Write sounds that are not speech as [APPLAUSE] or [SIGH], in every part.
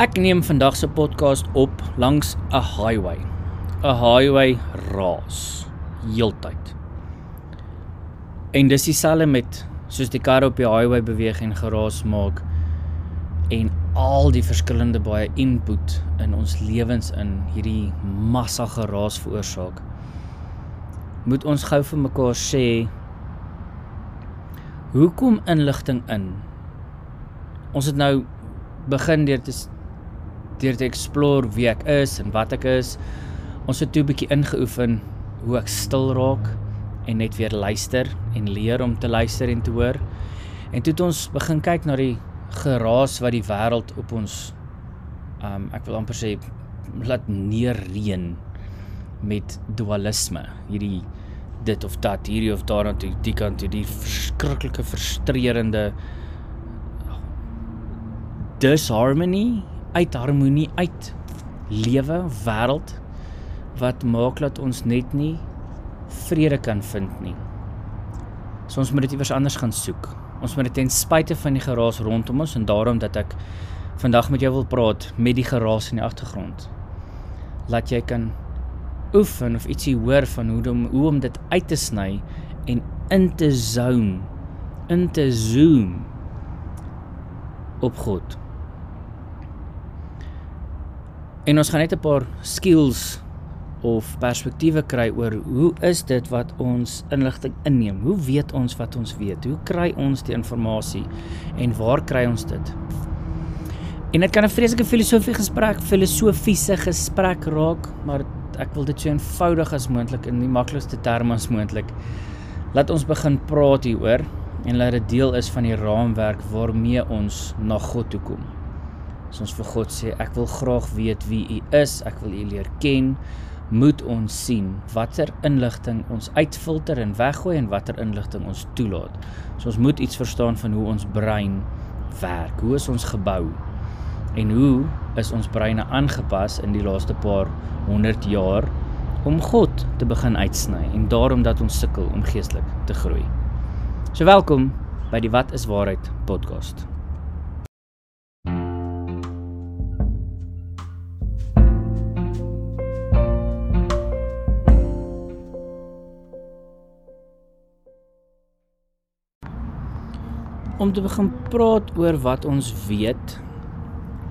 Ek neem vandag se podcast op langs 'n highway. 'n Highway raas heeltyd. En dis dieselfde met soos die kar op die highway beweeg en geraas maak en al die verskillende baie input in ons lewens in hierdie massa geraas veroorsaak. Moet ons gou vir mekaar sê hoekom inligting in? Ons het nou begin deur te deur te explore wie ek is en wat ek is. Ons het toe 'n bietjie ingeoefen hoe ek stil raak en net weer luister en leer om te luister en te hoor. En toe het ons begin kyk na die geraas wat die wêreld op ons um ek wil amper sê laat neerreën met dualisme. Hierdie dit of dat, hierdie of daar aan toe, die kant toe, die verskriklike frustrerende disharmony uit harmonie uit lewe wêreld wat maak dat ons net nie vrede kan vind nie. So ons moet dit iewers anders gaan soek. Ons moet dit ten spyte van die geraas rondom ons en daarom dat ek vandag met jou wil praat met die geraas in die agtergrond. Laat jy kan oefen of ietsie hoor van hoe om hoe om dit uit te sny en in te zone, in te zoom op God. En ons gaan net 'n paar skills of perspektiewe kry oor hoe is dit wat ons inligting inneem? Hoe weet ons wat ons weet? Hoe kry ons die inligting en waar kry ons dit? En dit kan 'n vreeslike filosofie gesprek, filosofiese gesprek raak, maar ek wil dit so eenvoudig as moontlik in die maklikste terme as moontlik. Laat ons begin praat hieroor en laat dit deel is van die raamwerk waarmee ons na God toe kom. As ons vir God sê ek wil graag weet wie U is, ek wil U leer ken, moet ons sien watter inligting ons uitfilter en weggooi en watter inligting ons toelaat. So ons moet iets verstaan van hoe ons brein werk. Hoe is ons gebou? En hoe is ons breine aangepas in die laaste paar 100 jaar om God te begin uitsny en daarom dat ons sukkel om geestelik te groei. So welkom by die Wat is waarheid podcast. Om te begin praat oor wat ons weet,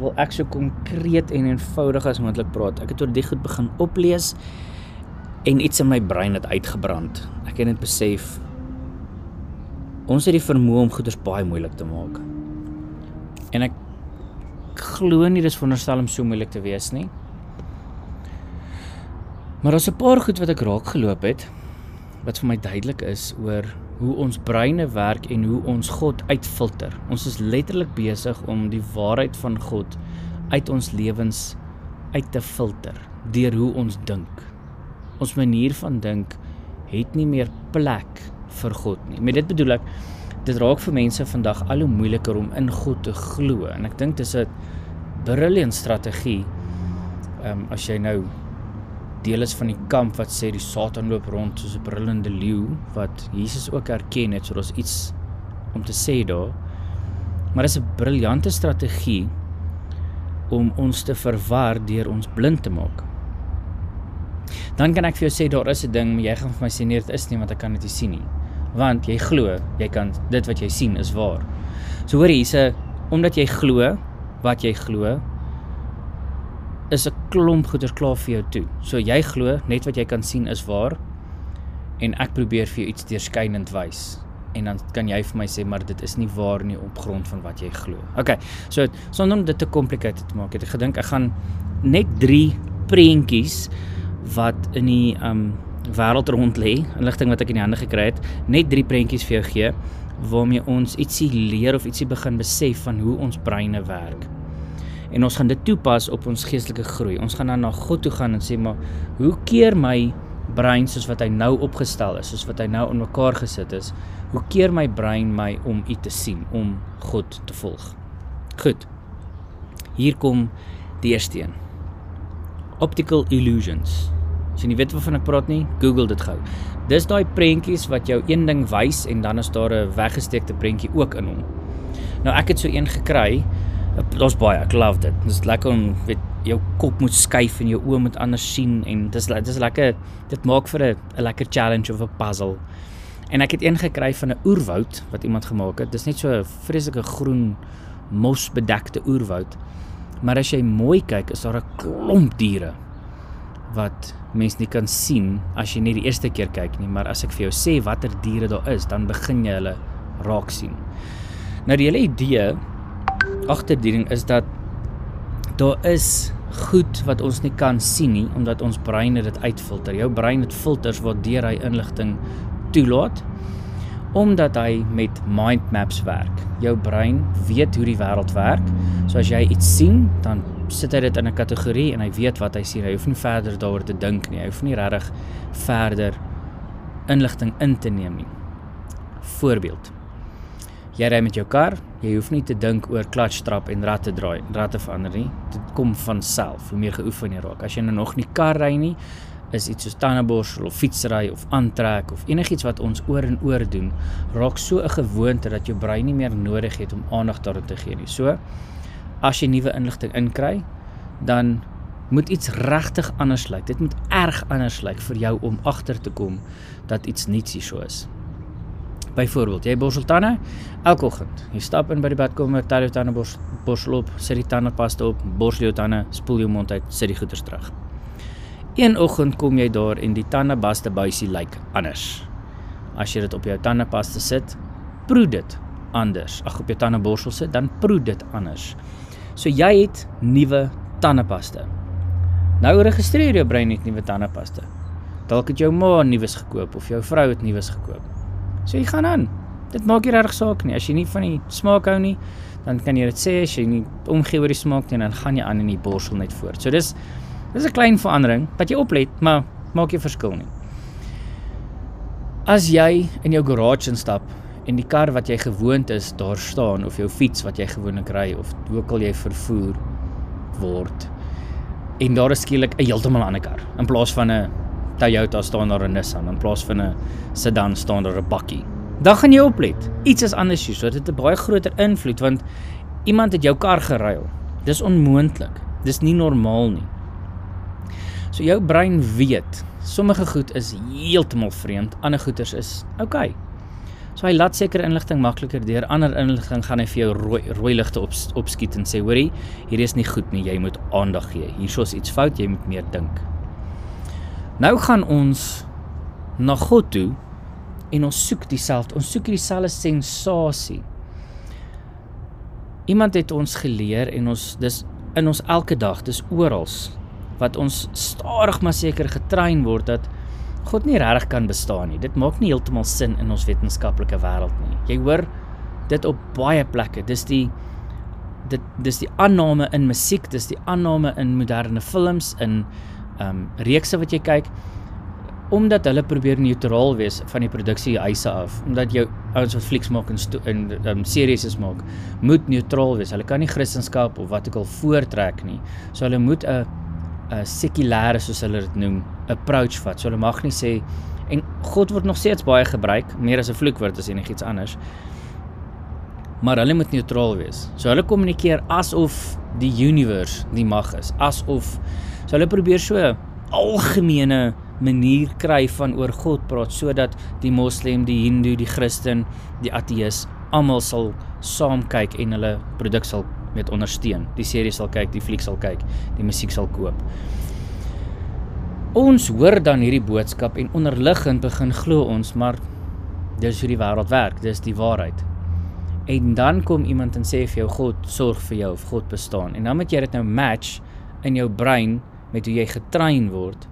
wil ek so konkreet en eenvoudig as moontlik praat. Ek het oor die goed begin oplees en iets in my brein het uitgebrand. Ek het net besef ons het die vermoë om goeders baie moeilik te maak. En ek glo nie dis veronderstel om so moeilik te wees nie. Maar daar's 'n paar goed wat ek raak geloop het wat vir my duidelik is oor hoe ons breine werk en hoe ons God uitfilter. Ons is letterlik besig om die waarheid van God uit ons lewens uit te filter deur hoe ons dink. Ons manier van dink het nie meer plek vir God nie. Met dit bedoel ek dit raak vir mense vandag al hoe moeiliker om in God te glo en ek dink dis 'n brilliant strategie. Ehm um, as jy nou deel is van die kamp wat sê die Satan loop rond soos 'n brullende leeu wat Jesus ook erken het, so daar's iets om te sê daar. Maar dis 'n briljante strategie om ons te verwar deur ons blind te maak. Dan kan ek vir jou sê daar is 'n ding, maar jy gaan vir my sê nee, dit is nie want ek kan dit nie sien nie. Want jy glo, jy kan dit wat jy sien is waar. So hoor hier's 'n omdat jy glo wat jy glo, is 'n klomp goeders klaar vir jou toe. So jy glo net wat jy kan sien is waar en ek probeer vir jou iets deurskynend wys. En dan kan jy vir my sê maar dit is nie waar nie op grond van wat jy glo. OK. So sonder om dit te complicated te maak, het ek gedink ek gaan net 3 prentjies wat in die um wêreld rond lê, inligting wat ek in die hande gekry het, net 3 prentjies vir jou gee waarmee ons ietsie leer of ietsie begin besef van hoe ons breine werk en ons gaan dit toepas op ons geestelike groei. Ons gaan dan na God toe gaan en sê maar hoe keer my brein soos wat hy nou opgestel is, soos wat hy nou in mekaar gesit is, hoe keer my brein my om U te sien, om God te volg. Goed. Hier kom die eerste een. Optical illusions. As jy nie weet waarvan ek praat nie, Google dit gou. Dis daai prentjies wat jou een ding wys en dan is daar 'n weggesteekte prentjie ook in hom. Nou ek het so een gekry Daar's baie, ek love dit. Dit is lekker om weet jou kop moet skuif en jou oë moet anders sien en dis dis lekker dit maak vir 'n lekker challenge of 'n puzzle. En ek het een gekry van 'n oerwoud wat iemand gemaak het. Dis net so 'n vreeslike groen mosbedekte oerwoud. Maar as jy mooi kyk, is daar 'n klomp diere wat mens nie kan sien as jy nie die eerste keer kyk nie, maar as ek vir jou sê watter diere daar is, dan begin jy hulle raak sien. Nou die hele idee agter die ding is dat daar is goed wat ons nie kan sien nie omdat ons breine dit uitfilter. Jou brein het filters waardeur hy inligting toelaat omdat hy met mind maps werk. Jou brein weet hoe die wêreld werk. So as jy iets sien, dan sit hy dit in 'n kategorie en hy weet wat hy sien. Hy hoef nie verder daaroor te dink nie. Hy hoef nie regtig verder inligting in te neem nie. Voorbeeld. Jy ry met jou kar, jy hoef nie te dink oor klatstrap en ratte draai, ratte verander nie. Dit kom van self, hoe meer geoefen jy raak. As jy nou nog nie kar ry nie, is iets soos tandeborsel of fietsry of aantrek of enigiets wat ons oor en oor doen, raak so 'n gewoonte dat jou brein nie meer nodig het om aandag daaraan te gee nie. So as jy nuwe inligting inkry, dan moet iets regtig anders lyk. Dit moet erg anders lyk vir jou om agter te kom dat iets niets hier so is. Byvoorbeeld, jy borsel tande elke oggend. Jy stap in by die badkamer, tel jou tande borsel op, sit die tandepasta op, borsel jou tande, spoel jou mond uit, sit die goeders terug. Een oggend kom jy daar en die tandepasta buisie lyk anders. As jy dit op jou tandepasta sit, proe dit anders. Ag op jou tandeborsel sit, dan proe dit anders. So jy het nuwe tandepasta. Nou registreer jou brein net nuwe tandepasta. Dalk het jou ma nuus gekoop of jou vrou het nuus gekoop. So jy gaan aan. Dit maak nie reg saak nie. As jy nie van die smaak hou nie, dan kan jy dit sê as jy nie omgee oor die smaak nie, dan gaan jy aan in die borsel net voort. So dis Dis 'n klein verandering wat jy oplet, maar maak nie verskil nie. As jy in jou garage instap en die kar wat jy gewoond is daar staan of jou fiets wat jy gewoonlik ry of ook al jy vervoer word en daar is skielik 'n heeltemal ander kar in plaas van 'n Toyota staan daar 'n Nissan in plaas van 'n sedan staan daar 'n bakkie. Dan gaan jy oplet. Iets is anders hier, so dit het 'n baie groter invloed want iemand het jou kar geruil. Dis onmoontlik. Dis nie normaal nie. So jou brein weet, sommige goed is heeltemal vreemd, ander goeters is oukei. Okay. So hy laat sekere inligting makliker deur, ander inligting gaan hy vir jou rooi rooi ligte op opskiet en sê hoorie, hier is nie goed nie, jy moet aandag gee. Hiersoos iets fout, jy moet meer dink. Nou gaan ons na God toe en ons soek dieselfde, ons soek dieselfde sensasie. Iemand het ons geleer en ons dis in ons elke dag, dis oral wat ons stadig maar seker getrein word dat God nie regtig kan bestaan nie. Dit maak nie heeltemal sin in ons wetenskaplike wêreld nie. Jy hoor dit op baie plekke. Dis die dit dis die aanname in musiek, dis die aanname in moderne films, in um, reekse wat jy kyk omdat hulle probeer neutraal wees van die produksie huise af omdat jou ouens wat flieks maak en in ehm um, series is maak moet neutraal wees. Hulle kan nie Christendom of wat ook al voortrek nie. So hulle moet 'n 'n sekulêre soos hulle dit noem, approach vat. So hulle mag nie sê en God word nog steeds baie gebruik, meer as 'n vloekwoord as enigiets anders. Maar hulle moet neutraal wees. So hulle kommunikeer asof die universe die mag is, asof so hulle probeer so algemene manier kry van oor God praat sodat die moslim, die hindoe, die Christen, die ateës almal sal saam kyk en hulle produk sal met ondersteun. Die serie sal kyk, die fliek sal kyk, die musiek sal koop. Ons hoor dan hierdie boodskap en onderliggend begin glo ons, maar dis hoe die wêreld werk, dis die waarheid. En dan kom iemand en sê vir jou God sorg vir jou of God bestaan. En dan moet jy dit nou match in jou brein met hoe jy getrein word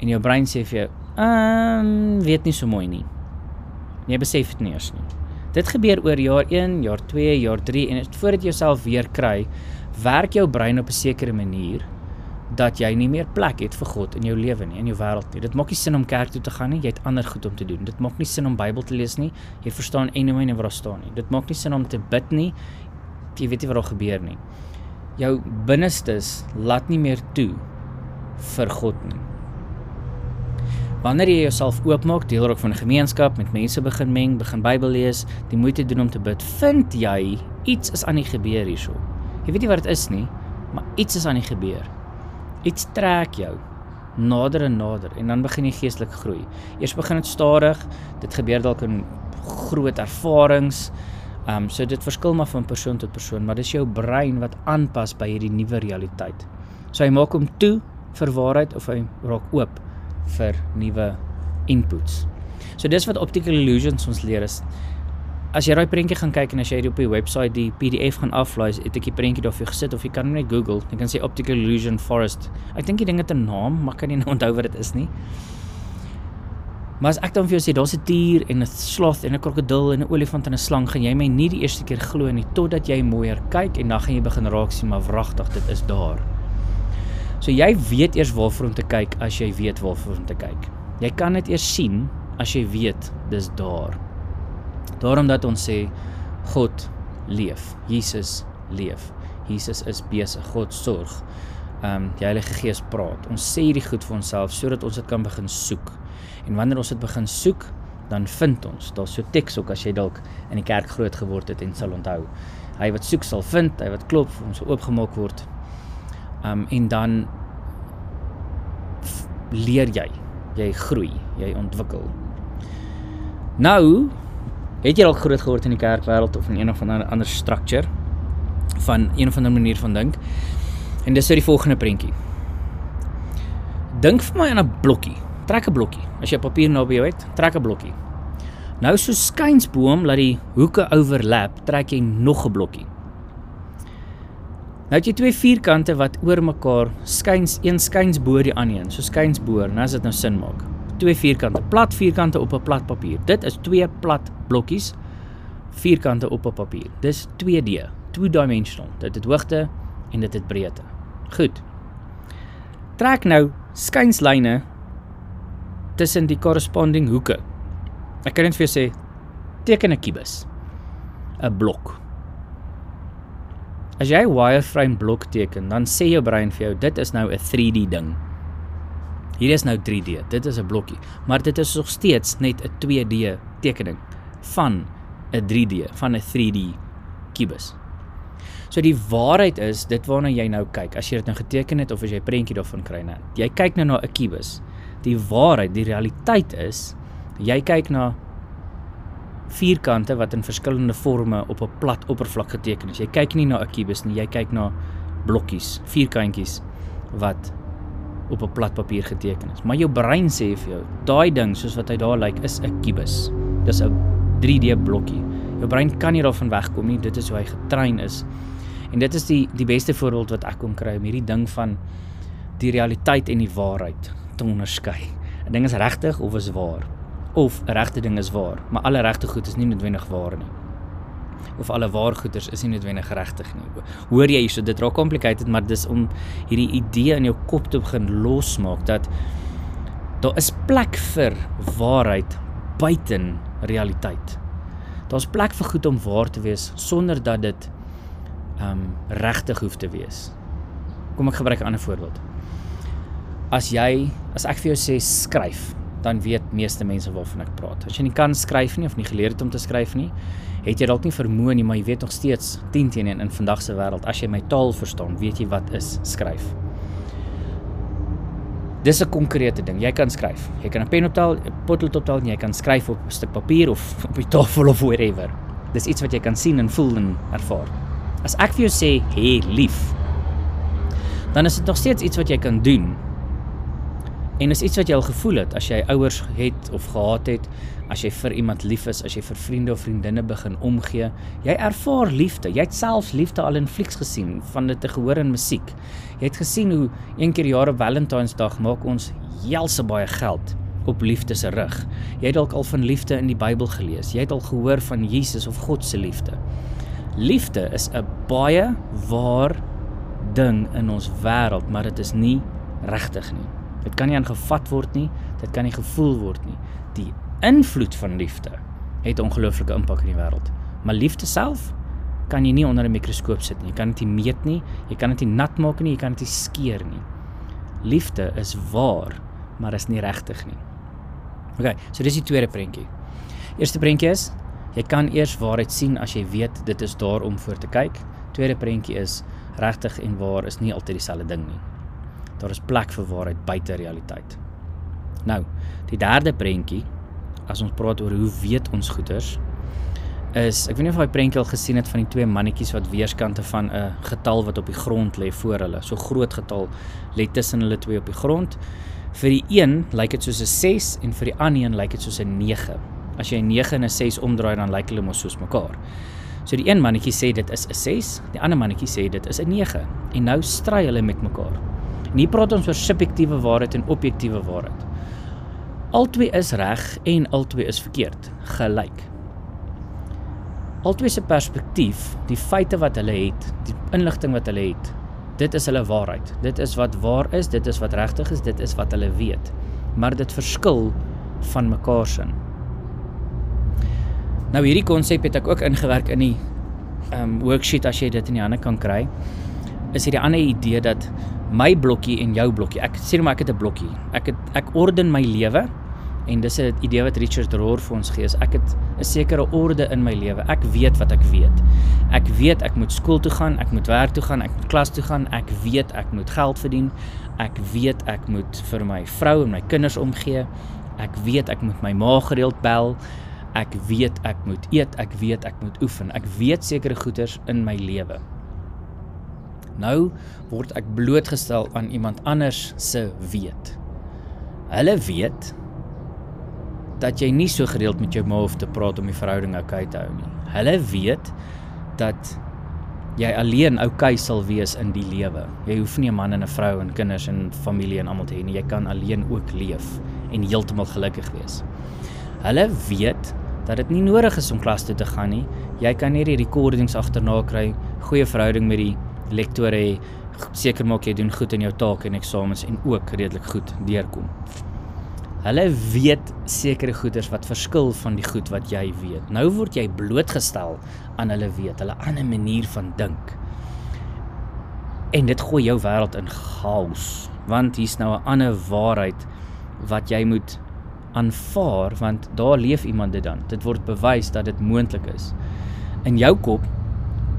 en jou brein sê vir jou, "Ehm, um, weet nie so mooi nie." Jy besef dit nie eers nie. Dit gebeur oor jaar 1, jaar 2, jaar 3 en voordat jy jouself weer kry, werk jou brein op 'n sekere manier dat jy nie meer plek het vir God in jou lewe nie, in jou wêreld nie. Dit maak nie sin om kerk toe te gaan nie, jy het ander goed om te doen. Dit maak nie sin om Bybel te lees nie. Jy verstaan enige nie wat daar staan nie. Dit maak nie sin om te bid nie. Jy weet nie wat daar gebeur nie. Jou binnestes laat nie meer toe vir God nie. Wanneer jy jouself oopmaak, deel raak van 'n gemeenskap, met mense begin meng, begin Bybel lees, die moeite doen om te bid, vind jy iets is aan die gebeur hierso. Jy weet nie wat dit is nie, maar iets is aan die gebeur. Iets trek jou nader en nader en dan begin jy geestelik groei. Eers begin dit stadig. Dit gebeur dalk in groot ervarings. Ehm um, so dit verskil maar van persoon tot persoon, maar dis jou brein wat aanpas by hierdie nuwe realiteit. So hy maak hom toe vir waarheid of hy raak oop vir nuwe inputs. So dis wat optical illusions ons leer is as jy daai prentjie gaan kyk en as jy op die webwerf die PDF gaan aflaai, het ek die prentjie daar vir gesit of jy kan net Google, jy kan sê optical illusion forest. Ek dink die ding het 'n naam, maar kan nie [LAUGHS] nou onthou wat dit is nie. Maar as ek dan vir jou sê daar's 'n dier en 'n sloth en 'n krokodil en 'n olifant en 'n slang, gaan jy my nie die eerste keer glo nie totdat jy mooier kyk en dan gaan jy begin raak sien maar wragtig dit is daar. So jy weet eers waarvoor om te kyk as jy weet waarvoor om te kyk. Jy kan dit eers sien as jy weet dis daar. Daarom dat ons sê God leef. Jesus leef. Jesus is besig. God sorg. Um, die Heilige Gees praat. Ons sê hierdie goed vir onsself sodat ons dit kan begin soek. En wanneer ons dit begin soek, dan vind ons. Daar's so teks ook as jy dalk in die kerk groot geword het en sal onthou. Hy wat soek sal vind, hy wat klop, ons oopgemaak word. Um, en dan leer jy, jy groei, jy ontwikkel. Nou Het jy al groot geword in die kerkwêreld of in een of ander ander structure van een of ander manier van dink? En dis so die volgende prentjie. Dink vir my aan 'n blokkie. Trek 'n blokkie. As jy papier naby jou het, trek 'n blokkie. Nou so skynsboom laat die hoeke overlap, trek jy nog 'n blokkie. Nou het jy twee vierkante wat oor mekaar skyns, een skyns bo die ander een, so skyns bo, nou as dit nou sin maak twee vierkante, plat vierkante op 'n plat papier. Dit is twee plat blokkies vierkante op 'n papier. Dis 2D, two-dimensional. Dit het hoogte en dit het breedte. Goed. Trek nou skynslyne tussen die corresponding hoeke. Ek kan net vir jou sê teken 'n kubus. 'n blok. As jy wireframe blok teken, dan sê jou brein vir jou dit is nou 'n 3D ding. Hier is nou 3D. Dit is 'n blokkie, maar dit is nog steeds net 'n 2D tekening van 'n 3D, van 'n 3D kubus. So die waarheid is dit waarna jy nou kyk. As jy dit nou geteken het of as jy 'n prentjie daarvan kry nou. Jy kyk nou na 'n kubus. Die waarheid, die realiteit is jy kyk na vierkante wat in verskillende forme op 'n plat oppervlak geteken is. Jy kyk nie na 'n kubus nie, jy kyk na blokkies, vierkantjies wat op 'n plat papier geteken is. Maar jou brein sê vir jou, daai ding soos wat hy daar lyk is 'n kubus. Dis 'n 3D blokkie. Jou brein kan nie daarvan wegkom nie. Dit is hoe hy getrein is. En dit is die die beste voorbeeld wat ek kon kry om hierdie ding van die realiteit en die waarheid te onderskei. 'n Ding is regtig of is waar? Of regte ding is waar, maar alle regte goed is nie noodwendig waar nie of alle waargoeders is nie noodwendig geregtig nie. Hoor jy hierso dit raak complicated, maar dis om hierdie idee in jou kop te begin losmaak dat daar is plek vir waarheid buiten realiteit. Daar's plek vir goed om waar te wees sonder dat dit um regtig hoef te wees. Kom ek gebruik 'n ander voorbeeld. As jy as ek vir jou sê skryf, dan weet meeste mense waarvan ek praat. As jy nie kan skryf nie of nie geleer het om te skryf nie, het jy dalk nie vermoë nie, maar jy weet nog steeds 10 teen 1 in vandag se wêreld. As jy my taal verstaan, weet jy wat is skryf. Dis 'n konkrete ding. Jy kan skryf. Jy kan 'n pen optel, 'n potlood optel en jy kan skryf op 'n stuk papier of [LAUGHS] op die tafel of wherever. Dis iets wat jy kan sien en voel en ervaar. As ek vir jou sê, "Hey, lief," dan is dit nog steeds iets wat jy kan doen En is iets wat jy al gevoel het as jy ouers het of gehad het, as jy vir iemand lief is, as jy vir vriende of vriendinne begin omgee, jy ervaar liefde. Jy het selfs liefde al in flieks gesien, van dit te gehoor in musiek. Jy het gesien hoe een keer jare Valentynsdag maak ons helse baie geld op liefde se rug. Jy het dalk al van liefde in die Bybel gelees. Jy het al gehoor van Jesus of God se liefde. Liefde is 'n baie waar ding in ons wêreld, maar dit is nie regtig nie. Dit kan nie aangevat word nie, dit kan nie gevoel word nie. Die invloed van liefde het ongelooflike impak in die wêreld. Maar liefde self kan jy nie onder 'n mikroskoop sit nie. Jy kan dit nie meet nie, jy kan dit nie nat maak nie, jy kan dit nie skeer nie. Liefde is waar, maar is nie regtig nie. OK, so dis die tweede prentjie. Eerste prentjie is jy kan eers waarheid sien as jy weet dit is daar om voor te kyk. Tweede prentjie is regtig en waar is nie altyd dieselfde ding nie. Daar is plek vir waarheid buite realiteit. Nou, die derde prentjie as ons praat oor hoe weet ons goeters is ek weet nie of jy prentjie al gesien het van die twee mannetjies wat weerskante van 'n getal wat op die grond lê voor hulle. So groot getal lê tussen hulle twee op die grond. Vir die een lyk dit soos 'n 6 en vir die ander een lyk dit soos 'n 9. As jy 'n 9 en 'n 6 omdraai dan lyk hulle mos soos mekaar. So die een mannetjie sê dit is 'n 6, die ander mannetjie sê dit is 'n 9 en nou stry hulle met mekaar. En hier praat ons oor subjektiewe waarheid en objektiewe waarheid. Albei is reg en albei is verkeerd, gelyk. Albei se perspektief, die feite wat hulle het, die inligting wat hulle het, dit is hulle waarheid. Dit is wat waar is, dit is wat regtig is, dit is wat hulle weet. Maar dit verskil van mekaar se. Nou hierdie konsep het ek ook ingewerk in die ehm um, worksheet as jy dit in die hande kan kry. Is hierdie ander idee dat my blokkie en jou blokkie. Ek sê net maar ek het 'n blokkie. Ek het ek orden my lewe en dis 'n idee wat Richard Rohr vir ons gee. Ek het 'n sekere orde in my lewe. Ek weet wat ek weet. Ek weet ek moet skool toe gaan, ek moet werk toe gaan, ek moet klas toe gaan. Ek weet ek moet geld verdien. Ek weet ek moet vir my vrou en my kinders omgee. Ek weet ek moet my ma gereeld bel. Ek weet ek moet eet, ek weet ek moet oefen. Ek weet sekere goeders in my lewe. Nou word ek blootgestel aan iemand anders se weet. Hulle weet dat jy nie so gereeld met jou ma hoef te praat om die verhouding oukei te hou nie. Hulle weet dat jy alleen oukei sal wees in die lewe. Jy hoef nie 'n man en 'n vrou en kinders en familie en almal te hê nie. Jy kan alleen ook leef en heeltemal gelukkig wees. Hulle weet dat dit nie nodig is om klas toe te gaan nie. Jy kan hierdie recordings agterna kry, goeie verhouding met die lektore hê, seker maak jy doen goed in jou take en eksamens en ook redelik goed deurkom. Hulle weet sekere goeders wat verskil van die goed wat jy weet. Nou word jy blootgestel aan hulle weet, hulle ander manier van dink. En dit gooi jou wêreld in chaos, want hier's nou 'n ander waarheid wat jy moet aanvaar want daar leef iemand dit dan. Dit word bewys dat dit moontlik is. In jou kop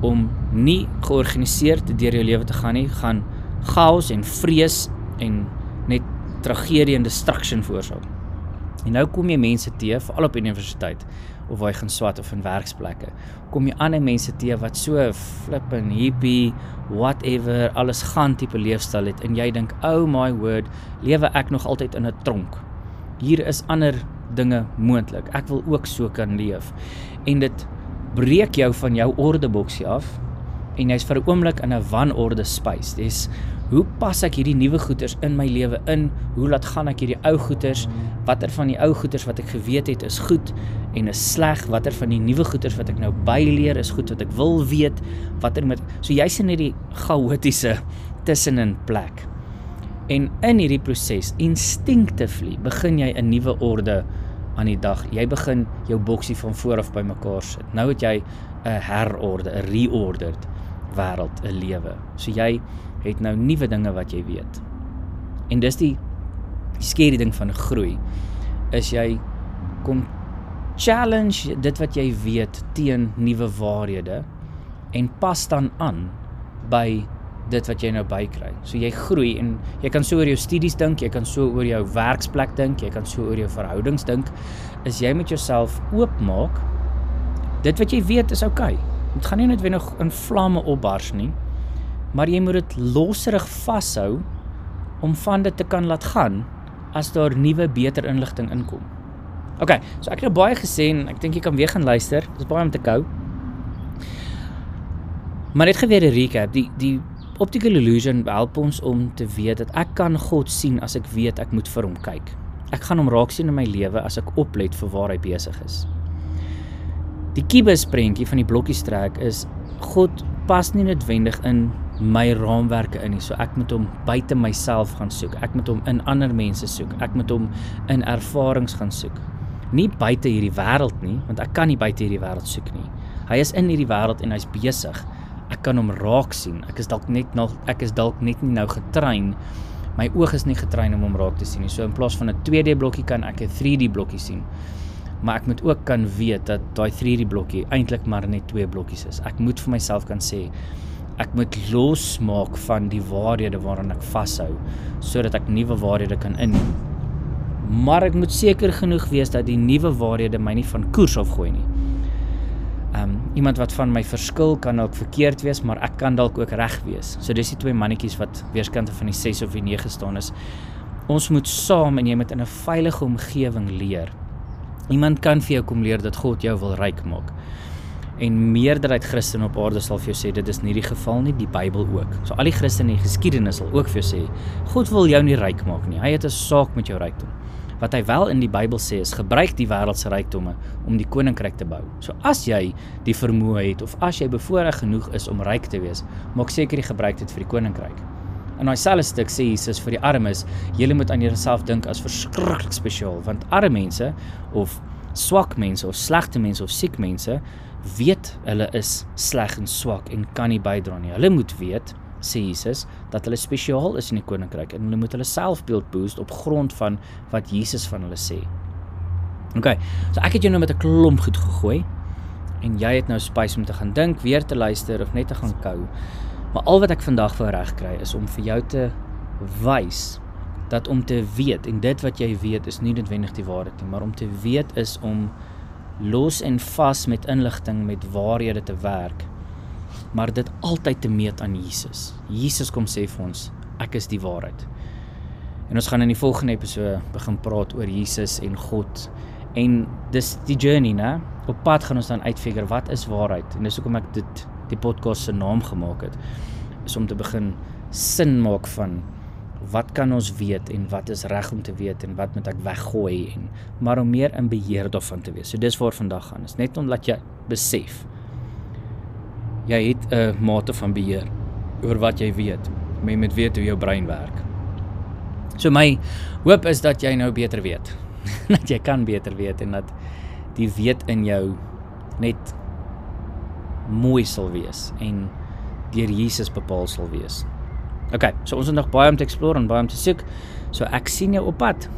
om nie georganiseerd deur jou lewe te gaan nie, gaan chaos en vrees en net tragedie en destruction veroorsaak. En nou kom jy mense te, veral op universiteit of waar jy gaan swat of in werksplekke. Kom jy ander mense te wat so flip en hippie, whatever, alles gaan tipe leefstyl het en jy dink, "Oh my word, lewe ek nog altyd in 'n tronk?" Hier is ander dinge moontlik. Ek wil ook so kan leef. En dit breek jou van jou ordeboksie af en jy's vir 'n oomblik in 'n wanorde space. Dis hoe pas ek hierdie nuwe goeders in my lewe in? Hoe laat gaan ek hierdie ou goeders? Watter van die ou goeders wat ek geweet het is goed en is sleg? Watter van die nuwe goeders wat ek nou byleer is goed wat ek wil weet? Watter met so jy's in hierdie chaotiese tussenin plek. En in hierdie proses instinctively begin jy 'n nuwe orde aan die dag. Jy begin jou boksie van voor af bymekaar sit. Nou het jy 'n herorde, 'n reordered wêreld, 'n lewe. So jy het nou nuwe dinge wat jy weet. En dis die skerry ding van groei is jy kom challenge dit wat jy weet teen nuwe waarhede en pas dan aan by dit wat jy nou bykry. So jy groei en jy kan so oor jou studies dink, jy kan so oor jou werksplek dink, jy kan so oor jou verhoudings dink. Is jy met jouself oopmaak? Dit wat jy weet is oukei. Okay. Dit gaan nie net weer nog in vlamme opbars nie. Maar jy moet dit loserig vashou om van dit te kan laat gaan as daar nuwe beter inligting inkom. OK, so ek het nou baie gesê en ek dink jy kan weer gaan luister. Dis baie om te kou. Maar net geweer 'n recap. Die die Optical illusion help ons om te weet dat ek kan God sien as ek weet ek moet vir hom kyk. Ek gaan hom raak sien in my lewe as ek oplet vir waar hy besig is. Die kibus prentjie van die blokkies trek is God pas nie noodwendig in my raamwerke in nie. So ek moet hom buite myself gaan soek. Ek moet hom in ander mense soek. Ek moet hom in ervarings gaan soek. Nie buite hierdie wêreld nie, want ek kan nie buite hierdie wêreld soek nie. Hy is in hierdie wêreld en hy's besig ek kan hom raak sien. Ek is dalk net nog ek is dalk net nie nou getrein. My oog is nie getrein om hom raak te sien nie. So in plaas van 'n 2D blokkie kan ek 'n 3D blokkie sien. Maar ek moet ook kan weet dat daai 3D blokkie eintlik maar net twee blokkies is. Ek moet vir myself kan sê ek moet losmaak van die waarhede waaraan ek vashou sodat ek nuwe waarhede kan inneem. Maar ek moet seker genoeg wees dat die nuwe waarhede my nie van koers afgooi nie. Iemand wat van my verskil kan dalk verkeerd wees, maar ek kan dalk ook reg wees. So dis die twee mannetjies wat weerskante van die 6 of die 9 staan is. Ons moet saam en jy moet in 'n veilige omgewing leer. Iemand kan vir jou kom leer dat God jou wil ryk maak. En meerderheid Christene op aarde sal vir jou sê dit is nie die geval nie, die Bybel ook. So al die Christene in die geskiedenis sal ook vir jou sê God wil jou nie ryk maak nie. Hy het 'n saak met jou rykdom. Wat hy wel in die Bybel sê is gebruik die wêreld se rykdomme om die koninkryk te bou. So as jy die vermoë het of as jy bevoorreg genoeg is om ryk te wees, maak seker jy gebruik dit vir die koninkryk. In daai selfde stuk sê Jesus vir die armes, julle moet aan julleself dink as verskriklik spesiaal, want arme mense of swak mense of slegte mense of siek mense weet hulle is sleg en swak en kan nie bydra nie. Hulle moet weet sê Jesus dat hulle spesiaal is in die koninkryk en hulle moet hulle selfbeeld boost op grond van wat Jesus van hulle sê. OK. So ek het jou nou met 'n klomp goed gegooi en jy het nou space om te gaan dink, weer te luister of net te gaan kou. Maar al wat ek vandag vir reg kry is om vir jou te wys dat om te weet en dit wat jy weet is nie noodwendig die waarheid nie, maar om te weet is om los en vas met inligting met waarhede te werk maar dit altyd te meet aan Jesus. Jesus kom sê vir ons, ek is die waarheid. En ons gaan in die volgende episode begin praat oor Jesus en God. En dis die journey, né? Op pad gaan ons dan uitfigure wat is waarheid. En dis hoekom ek dit die podcast se naam gemaak het. Is om te begin sin maak van wat kan ons weet en wat is reg om te weet en wat moet ek weggooi en maar om meer in beheer daarvan te wees. So dis waar vandag gaan. Is net om laat jy besef jy het 'n mate van beheer oor wat jy weet. Jy moet weet hoe jou brein werk. So my hoop is dat jy nou beter weet. [LAUGHS] dat jy kan beter weet en dat die weet in jou net mooi sal wees en deur Jesus bepaal sal wees. OK, so ons het nog baie om te explore en baie om te soek. So ek sien jou op pad.